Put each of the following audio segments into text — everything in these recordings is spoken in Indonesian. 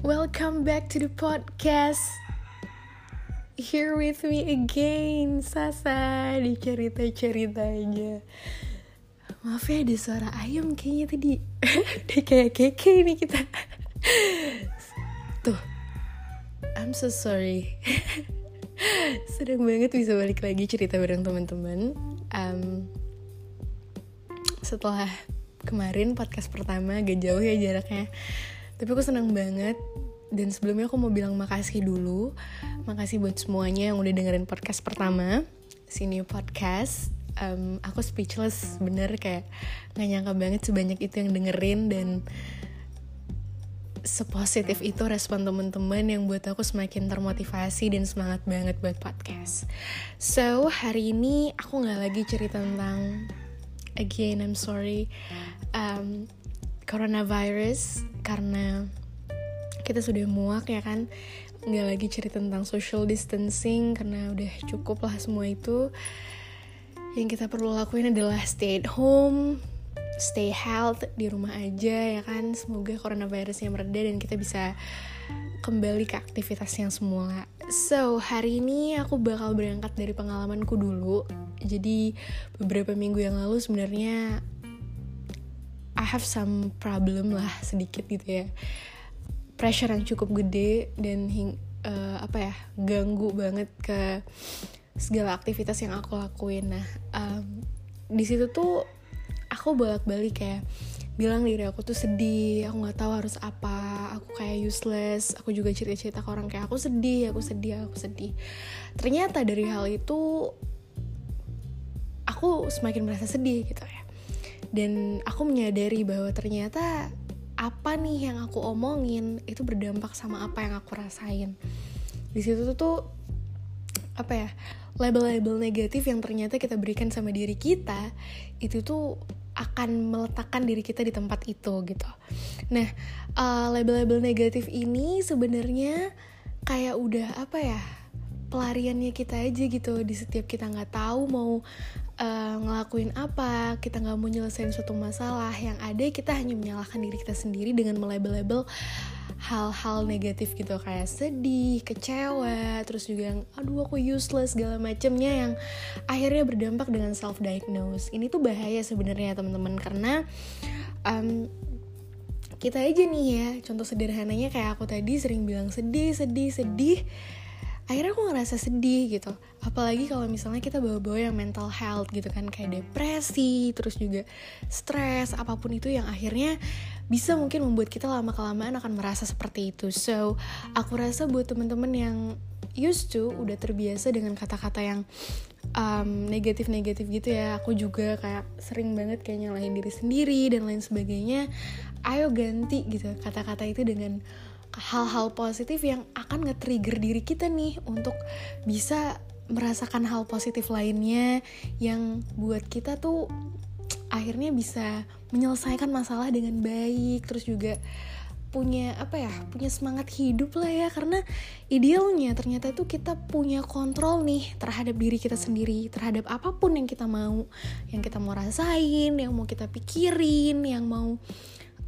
Welcome back to the podcast. Here with me again, Sasa di cerita-ceritanya. Maaf ya ada suara ayam kayaknya tadi. Dia kayak keke ini kita. Tuh. I'm so sorry. Sedang banget bisa balik lagi cerita bareng teman-teman. Um, setelah kemarin podcast pertama agak jauh ya jaraknya tapi aku senang banget. Dan sebelumnya aku mau bilang makasih dulu. Makasih buat semuanya yang udah dengerin podcast pertama sini podcast. Um, aku speechless bener kayak nggak nyangka banget sebanyak itu yang dengerin dan sepositif itu respon teman-teman yang buat aku semakin termotivasi dan semangat banget buat podcast. So hari ini aku nggak lagi cerita tentang again I'm sorry. Um, coronavirus karena kita sudah muak ya kan? Nggak lagi cerita tentang social distancing karena udah cukup lah semua itu. Yang kita perlu lakuin adalah stay at home stay health di rumah aja ya kan? Semoga coronavirusnya mereda dan kita bisa kembali ke aktivitas yang semula so hari ini aku bakal berangkat dari pengalamanku dulu. Jadi beberapa minggu yang lalu sebenarnya I have some problem lah sedikit gitu ya. Pressure yang cukup gede dan hing, uh, apa ya ganggu banget ke segala aktivitas yang aku lakuin. Nah um, di situ tuh aku bolak-balik kayak bilang diri aku tuh sedih aku nggak tahu harus apa aku kayak useless aku juga cerita-cerita ke orang kayak aku sedih aku sedih aku sedih. Ternyata dari hal itu aku semakin merasa sedih gitu ya dan aku menyadari bahwa ternyata apa nih yang aku omongin itu berdampak sama apa yang aku rasain di situ tuh, apa ya label-label negatif yang ternyata kita berikan sama diri kita itu tuh akan meletakkan diri kita di tempat itu gitu. Nah, uh, label-label negatif ini sebenarnya kayak udah apa ya pelariannya kita aja gitu di setiap kita nggak tahu mau uh, ngelakuin apa kita nggak mau nyelesain suatu masalah yang ada kita hanya menyalahkan diri kita sendiri dengan melabel-label hal-hal negatif gitu kayak sedih, kecewa, terus juga yang aduh aku useless segala macemnya yang akhirnya berdampak dengan self diagnose. Ini tuh bahaya sebenarnya teman-teman karena um, kita aja nih ya, contoh sederhananya kayak aku tadi sering bilang sedih, sedih, sedih akhirnya aku ngerasa sedih gitu. Apalagi kalau misalnya kita bawa-bawa yang mental health gitu kan kayak depresi terus juga stres apa pun itu yang akhirnya bisa mungkin membuat kita lama kelamaan akan merasa seperti itu. So aku rasa buat temen-temen yang used to udah terbiasa dengan kata-kata yang um, negatif-negatif gitu ya aku juga kayak sering banget kayak nyalahin diri sendiri dan lain sebagainya ayo ganti gitu kata-kata itu dengan hal-hal positif yang akan nge-trigger diri kita nih untuk bisa merasakan hal positif lainnya yang buat kita tuh akhirnya bisa menyelesaikan masalah dengan baik terus juga punya apa ya punya semangat hidup lah ya. Karena idealnya ternyata itu kita punya kontrol nih terhadap diri kita sendiri terhadap apa pun yang kita mau yang kita mau rasain yang mau kita pikirin yang mau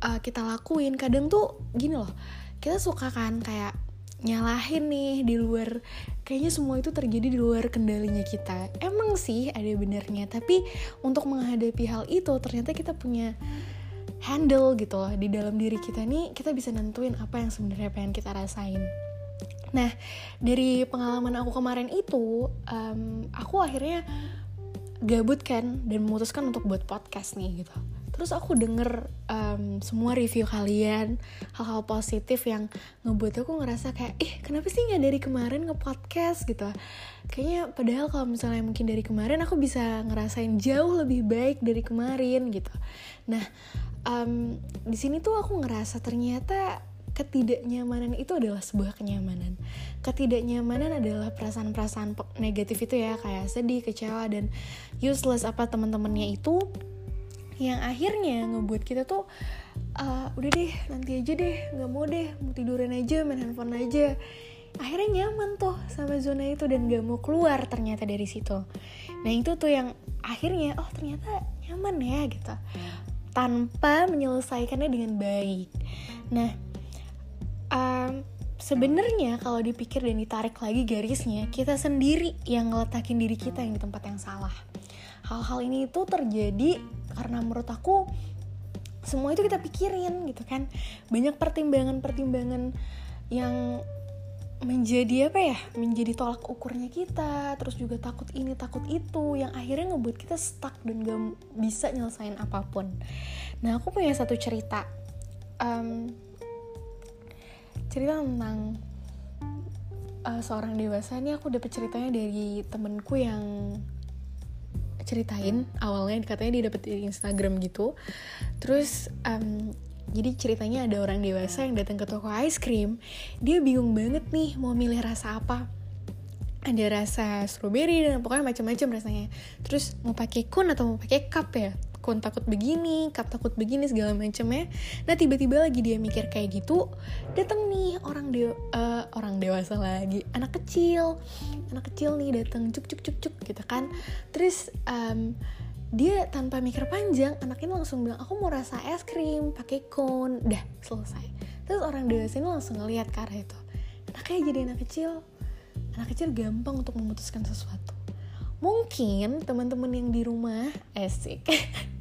uh, kita lakuin. Kadang tuh gini loh kita suka kan kayak nyalahin nih di luar kayaknya semua itu terjadi di luar kendalinya kita. Emang sih ada benernya tapi untuk menghadapi hal itu ternyata kita punya handle gitu loh di dalam diri kita nih kita bisa nentuin apa yang sebenarnya pengen kita rasain. Nah dari pengalaman aku kemarin itu um, aku akhirnya gabut kan dan memutuskan untuk buat podcast nih gitu terus aku denger um, semua review kalian hal-hal positif yang ngebuat aku ngerasa kayak ih kenapa sih nggak dari kemarin nge-podcast? Gitu. Kayaknya padahal kalau misalnya mungkin dari kemarin aku bisa ngerasain jauh lebih baik dari kemarin gitu. Nah um, di sini tuh aku ngerasa ternyata ketidaknyamanan itu adalah sebuah kenyamanan. Ketidaknyamanan adalah perasaan-perasaan negatif itu ya, kayak sedih, kecewa dan useless apa teman-temannya itu yang akhirnya ngebuat kita tuh uh, udah deh nanti aja deh nggak mau deh mau tiduran aja main handphone aja. Akhirnya nyaman tuh sama zona itu dan gak mau keluar ternyata dari situ. Nah itu tuh yang akhirnya oh ternyata nyaman ya gitu. Tanpa menyelesaikannya dengan baik. Nah um, sebenarnya kalau dipikir dan ditarik lagi garisnya kita sendiri yang ngeletakin diri kita yang di tempat yang salah hal-hal ini itu terjadi karena menurut aku semua itu kita pikirin gitu kan. Banyak pertimbangan-pertimbangan yang menjadi apa ya menjadi tolak ukurnya kita terus juga takut ini takut itu yang akhirnya ngebuat kita stuck dan gak bisa nyelesain apa pun. Nah aku punya satu cerita um, cerita tentang uh, seorang dewasa. Ini aku dapet ceritanya dari temenku yang ceritain awalnya katanya dia dapet di Instagram gitu. Terus um, jadi ceritanya ada orang dewasa yang datang ke toko ice cream. Dia bingung banget nih mau milih rasa apa. Ada rasa strawberry dan pokoknya macam-macam rasanya. Terus mau pakai cone atau mau pakai cup ya cone takut begini, cup takut begini segala macam ya. Nah tiba-tiba lagi dia mikir kayak gitu, datang nih orang de uh, orang dewasa lagi, anak kecil, anak kecil nih datang cuk cuk cuk cuk gitu kan. Terus um, dia tanpa mikir panjang anak ini langsung bilang aku mau rasa es krim pakai cone dah selesai. Terus orang dewasa ini langsung ngeliat ke arah itu. Anaknya jadi anak kecil. Anak kecil gampang untuk memutuskan sesuatu. Mungkin teman-teman yang di rumah asik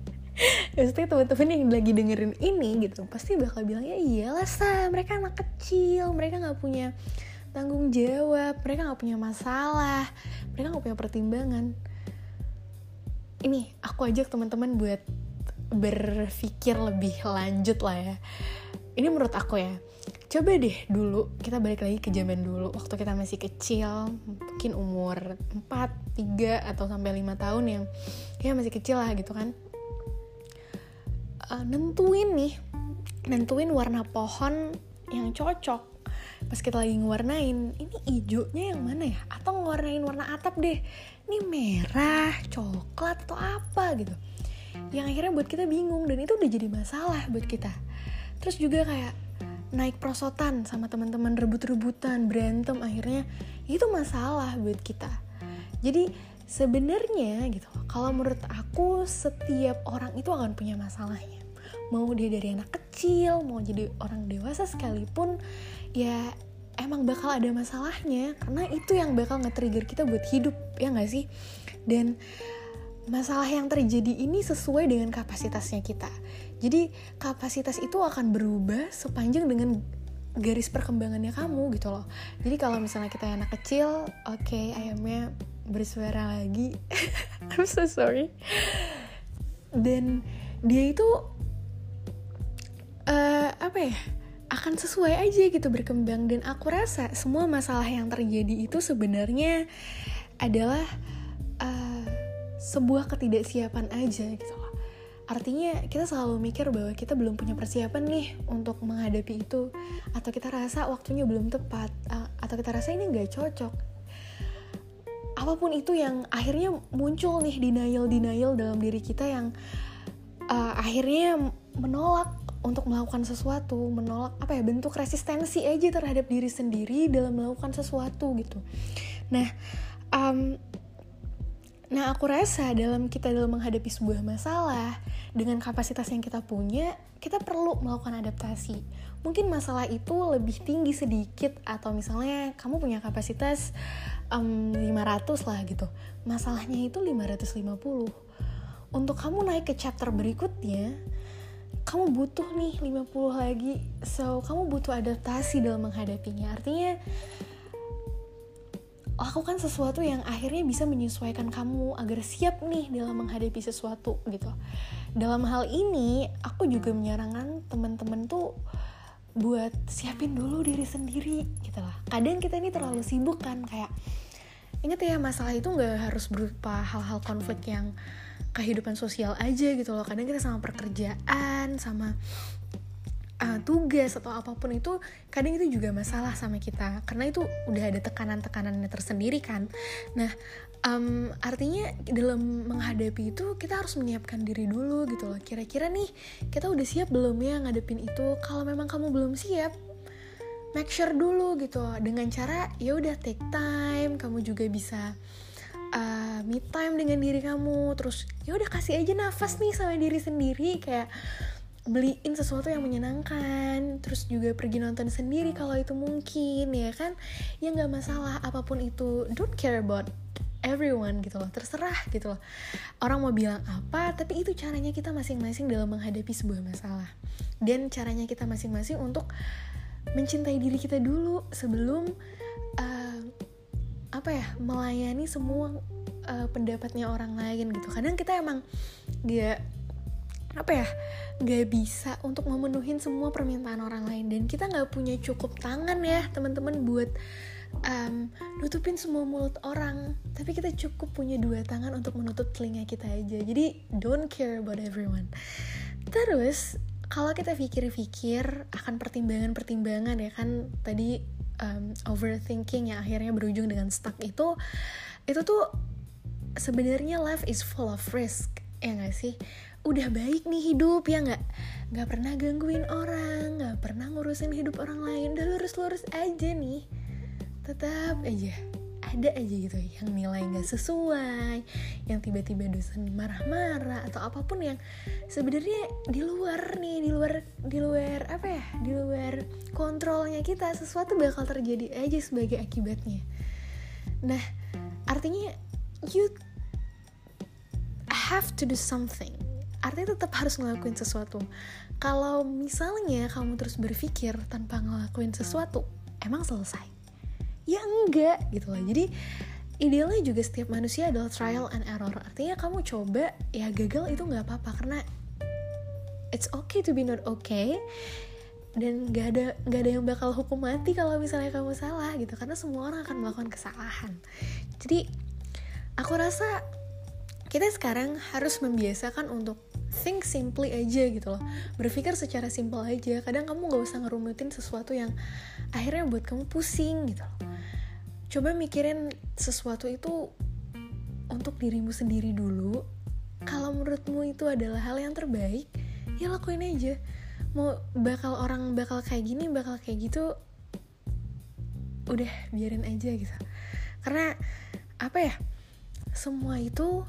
Maksudnya teman-teman yang lagi dengerin ini gitu Pasti bakal bilang ya iyalah sa Mereka anak kecil Mereka gak punya tanggung jawab Mereka gak punya masalah Mereka gak punya pertimbangan. Ini aku ajak teman-teman buat berpikir lebih lanjut lah ya. Ini menurut aku ya. Coba deh dulu kita balik lagi ke zaman dulu waktu kita masih kecil mungkin umur 4, 3 atau sampai 5 tahun yang ya masih kecil lah gitu kan uh, nentuin nih nentuin warna pohon yang cocok. Pas kita lagi ngewarnain ini hijaunya yang mana ya? Atau ngewarnain warna atap deh. Ini merah coklat atau apa gitu. Yang akhirnya buat kita bingung dan itu udah jadi masalah buat kita. Terus juga kayak naik prosotan sama teman-teman rebut-rebutan berantem akhirnya itu masalah buat kita. Jadi sebenarnya gitu kalau menurut aku setiap orang itu akan punya masalahnya mau dia dari anak kecil mau jadi orang dewasa sekalipun ya emang bakal ada masalahnya. Karena itu yang bakal nge-trigger kita buat hidup ya nggak sih? Dan masalah yang terjadi ini sesuai dengan kapasitasnya kita. Jadi kapasitas itu akan berubah sepanjang dengan garis perkembangannya kamu gitu loh. Jadi kalau misalnya kita anak kecil oke okay, ayamnya bersuara lagi. I'm so sorry. Dan dia itu uh, apa ya akan sesuai aja gitu berkembang dan aku rasa semua masalah yang terjadi itu sebenarnya adalah uh, sebuah ketidaksiapan aja gitu loh. Artinya kita selalu mikir bahwa kita belum punya persiapan nih untuk menghadapi itu atau kita rasa waktunya belum tepat uh, atau kita rasa ini nggak cocok. Apa pun itu yang akhirnya muncul nih denial-denial dalam diri kita yang uh, akhirnya menolak untuk melakukan sesuatu, menolak apa ya bentuk resistensi aja terhadap diri sendiri dalam melakukan sesuatu gitu. Nah, um, nah aku rasa dalam kita dalam menghadapi sebuah masalah dengan kapasitas yang kita punya, kita perlu melakukan adaptasi. Mungkin masalah itu lebih tinggi sedikit atau misalnya kamu punya kapasitas um, 500 lah gitu. Masalahnya itu 550. Untuk kamu naik ke chapter berikutnya, kamu butuh nih 50 lagi. So kamu butuh adaptasi dalam menghadapinya. Artinya lakukan sesuatu yang akhirnya bisa menyesuaikan kamu agar siap nih dalam menghadapi sesuatu gitu. Dalam hal ini aku juga menyarankan teman-teman tuh buat siapin dulu diri sendiri gitu lah. Kadang kita ini terlalu sibuk kan kayak inget ya masalah itu nggak harus berupa hal-hal konflik yang kehidupan sosial aja gitu loh. Kadang kita sama pekerjaan sama uh, tugas atau apa pun itu kadang itu juga masalah sama kita. Karena itu udah ada tekanan-tekanannya tersendiri kan. Nah um, artinya dalam menghadapi itu kita harus menyiapkan diri dulu gitu loh. Kira-kira nih kita udah siap belum ya ngadepin itu? Kalau memang kamu belum siap make sure dulu gitu dengan cara ya udah take time kamu juga bisa uh, me time dengan diri kamu. Terus ya udah kasih aja nafas nih sama diri sendiri. Kayak beliin sesuatu yang menyenangkan. Terus juga pergi nonton sendiri kalau itu mungkin ya kan? Ya nggak masalah apa pun itu. Don't care about everyone gitu loh. Terserah gitu loh. Orang mau bilang apa tapi itu caranya kita masing-masing dalam menghadapi sebuah masalah. Dan caranya kita masing-masing untuk mencintai diri kita dulu sebelum uh, apa ya melayani semua uh, pendapatnya orang lain gitu. Kadang kita emang dia apa ya nggak bisa untuk memenuhi semua permintaan orang lain. Dan kita nggak punya cukup tangan ya teman-teman buat um, nutupin semua mulut orang. Tapi kita cukup punya dua tangan untuk menutup telinga kita aja. Jadi don't care about everyone. Terus kalau kita pikir-pikir akan pertimbangan-pertimbangan ya kan tadi um, overthinking yang akhirnya berujung dengan stuck itu itu tuh sebenarnya life is full of risk ya gak sih? Udah baik nih hidup ya nggak? Nggak pernah gangguin orang nggak pernah ngurusin hidup orang lain udah lurus-lurus aja nih. Tetap aja ada aja gitu yang nilai nggak sesuai yang tiba-tiba dosen marah-marah atau apa pun yang sebenarnya di luar nih di luar di luar apa ya di luar kontrolnya kita sesuatu bakal terjadi aja sebagai akibatnya. Nah artinya you have to do something. Artinya tetap harus ngelakuin sesuatu. Kalau misalnya kamu terus berpikir tanpa ngelakuin sesuatu emang selesai ya enggak gitu loh. Jadi idealnya juga setiap manusia adalah trial and error. Artinya kamu coba ya gagal itu nggak apa-apa karena it's okay to be not okay. Dan gak ada gak ada yang bakal hukum mati kalau misalnya kamu salah gitu. Karena semua orang akan melakukan kesalahan. Jadi aku rasa kita sekarang harus membiasakan untuk think simply aja gitu loh. Berpikir secara simple aja. Kadang kamu gak usah ngerumutin sesuatu yang akhirnya buat kamu pusing gitu loh. Coba mikirin sesuatu itu untuk dirimu sendiri dulu. Kalau menurutmu itu adalah hal yang terbaik ya lakuin aja. Mau bakal orang bakal kayak gini bakal kayak gitu udah biarin aja gitu. Karena apa ya? Semua itu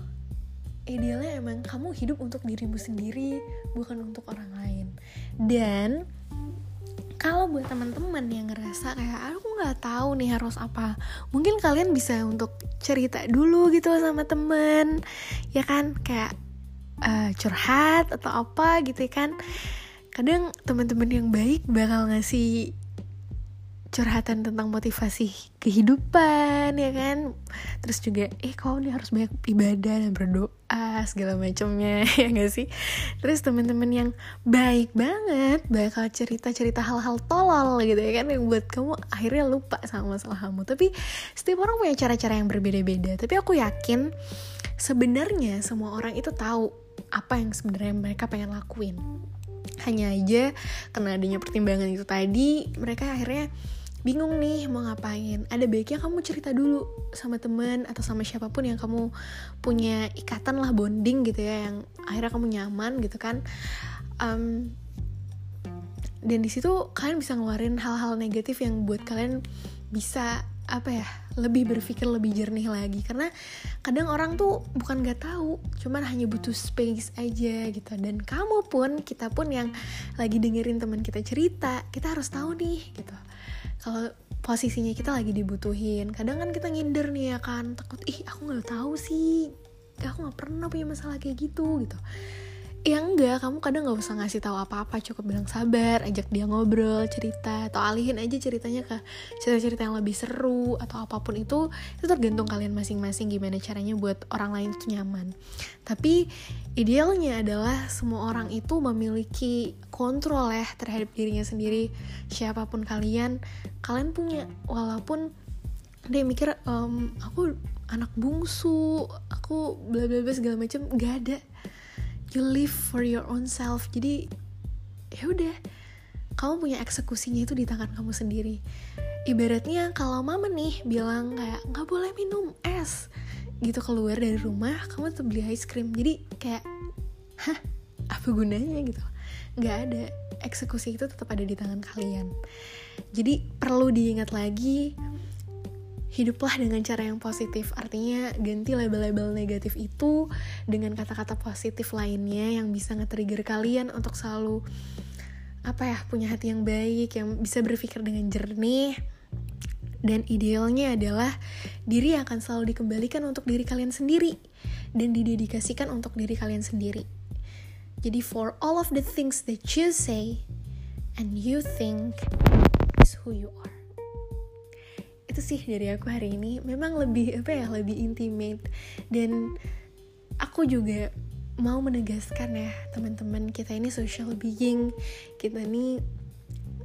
idealnya emang kamu hidup untuk dirimu sendiri bukan untuk orang lain. Dan kalau buat teman-teman yang ngerasa kayak aku nggak tahu nih harus apa mungkin kalian bisa untuk cerita dulu gitu sama temen ya kan? Kayak uh, curhat atau apa gitu kan? Kadang teman-teman yang baik bakal ngasih curhatan tentang motivasi kehidupan ya kan? Terus juga eh kau nih harus banyak ibadah dan berdoa segala macamnya ya gak sih? Terus teman-teman yang baik banget bakal cerita-cerita hal-hal tolol gitu ya kan? Yang buat kamu akhirnya lupa sama masalah kamu. Tapi setiap orang punya cara-cara yang berbeda-beda. Tapi aku yakin sebenarnya semua orang itu tahu apa yang sebenarnya mereka pengen lakuin. Hanya aja karena adanya pertimbangan itu tadi mereka akhirnya bingung nih mau ngapain? Ada baiknya kamu cerita dulu sama temen atau sama siapa pun yang kamu punya ikatan lah bonding gitu ya yang akhirnya kamu nyaman gitu kan. Um, dan di situ kalian bisa ngeluarin hal-hal negatif yang buat kalian bisa apa ya lebih berpikir lebih jernih lagi. Karena kadang orang tuh bukan gak tahu cuman hanya butuh space aja gitu. Dan kamu pun kita pun yang lagi dengerin teman kita cerita kita harus tahu nih gitu kalau posisinya kita lagi dibutuhin kadang kan kita nginder nih ya kan takut ih aku nggak tahu sih. Aku nggak pernah punya masalah kayak gitu gitu ya enggak kamu kadang nggak usah ngasih tahu apa-apa cukup bilang sabar ajak dia ngobrol cerita atau alihin aja ceritanya ke cerita-cerita yang lebih seru atau apa pun itu itu tergantung kalian masing-masing gimana caranya buat orang lain itu nyaman. Tapi idealnya adalah semua orang itu memiliki kontrol ya terhadap dirinya sendiri. Siapa pun kalian kalian punya walaupun dia mikir um, aku anak bungsu aku bla bla bla segala macam gak ada you live for your own self. Jadi ya udah kamu punya eksekusinya itu di tangan kamu sendiri. Ibaratnya kalau mama nih bilang kayak nggak boleh minum es gitu keluar dari rumah kamu tuh beli ice cream. Jadi kayak hah apa gunanya? gitu. Nggak ada. Eksekusi itu tetap ada di tangan kalian. Jadi perlu diingat lagi hiduplah dengan cara yang positif. Artinya ganti label-label negatif itu dengan kata-kata positif lainnya yang bisa nge-trigger kalian untuk selalu apa ya, punya hati yang baik, yang bisa berpikir dengan jernih. Dan idealnya adalah diri akan selalu dikembalikan untuk diri kalian sendiri dan didedikasikan untuk diri kalian sendiri. Jadi for all of the things that you say and you think is who you are itu sih dari aku hari ini. Memang lebih apa ya lebih intimate. Dan aku juga mau menegaskan ya teman-teman kita ini social being. Kita ini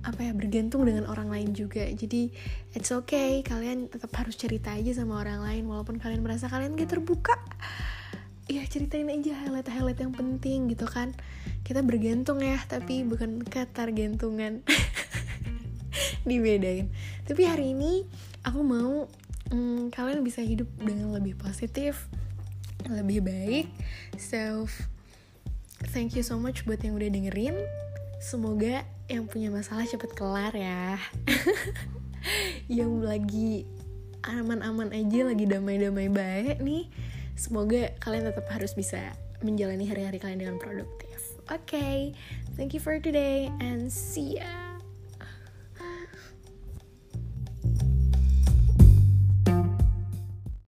apa ya bergantung dengan orang lain juga. Jadi it's okay. Kalian tetap harus cerita aja sama orang lain walaupun kalian merasa kalian gak terbuka. Ya ceritain aja highlight-highlight yang penting gitu kan. Kita bergantung ya tapi bukan ketar gantungan dibedain. Tapi hari ini aku mau hmm, kalian bisa hidup dengan lebih positif lebih baik. So thank you so much buat yang udah dengerin. Semoga yang punya masalah cepet kelar ya. Yang lagi aman-aman aja lagi damai-damai baik nih. Semoga kalian tetap harus bisa menjalani hari-hari kalian dengan produktif. Oke okay, thank you for today and see ya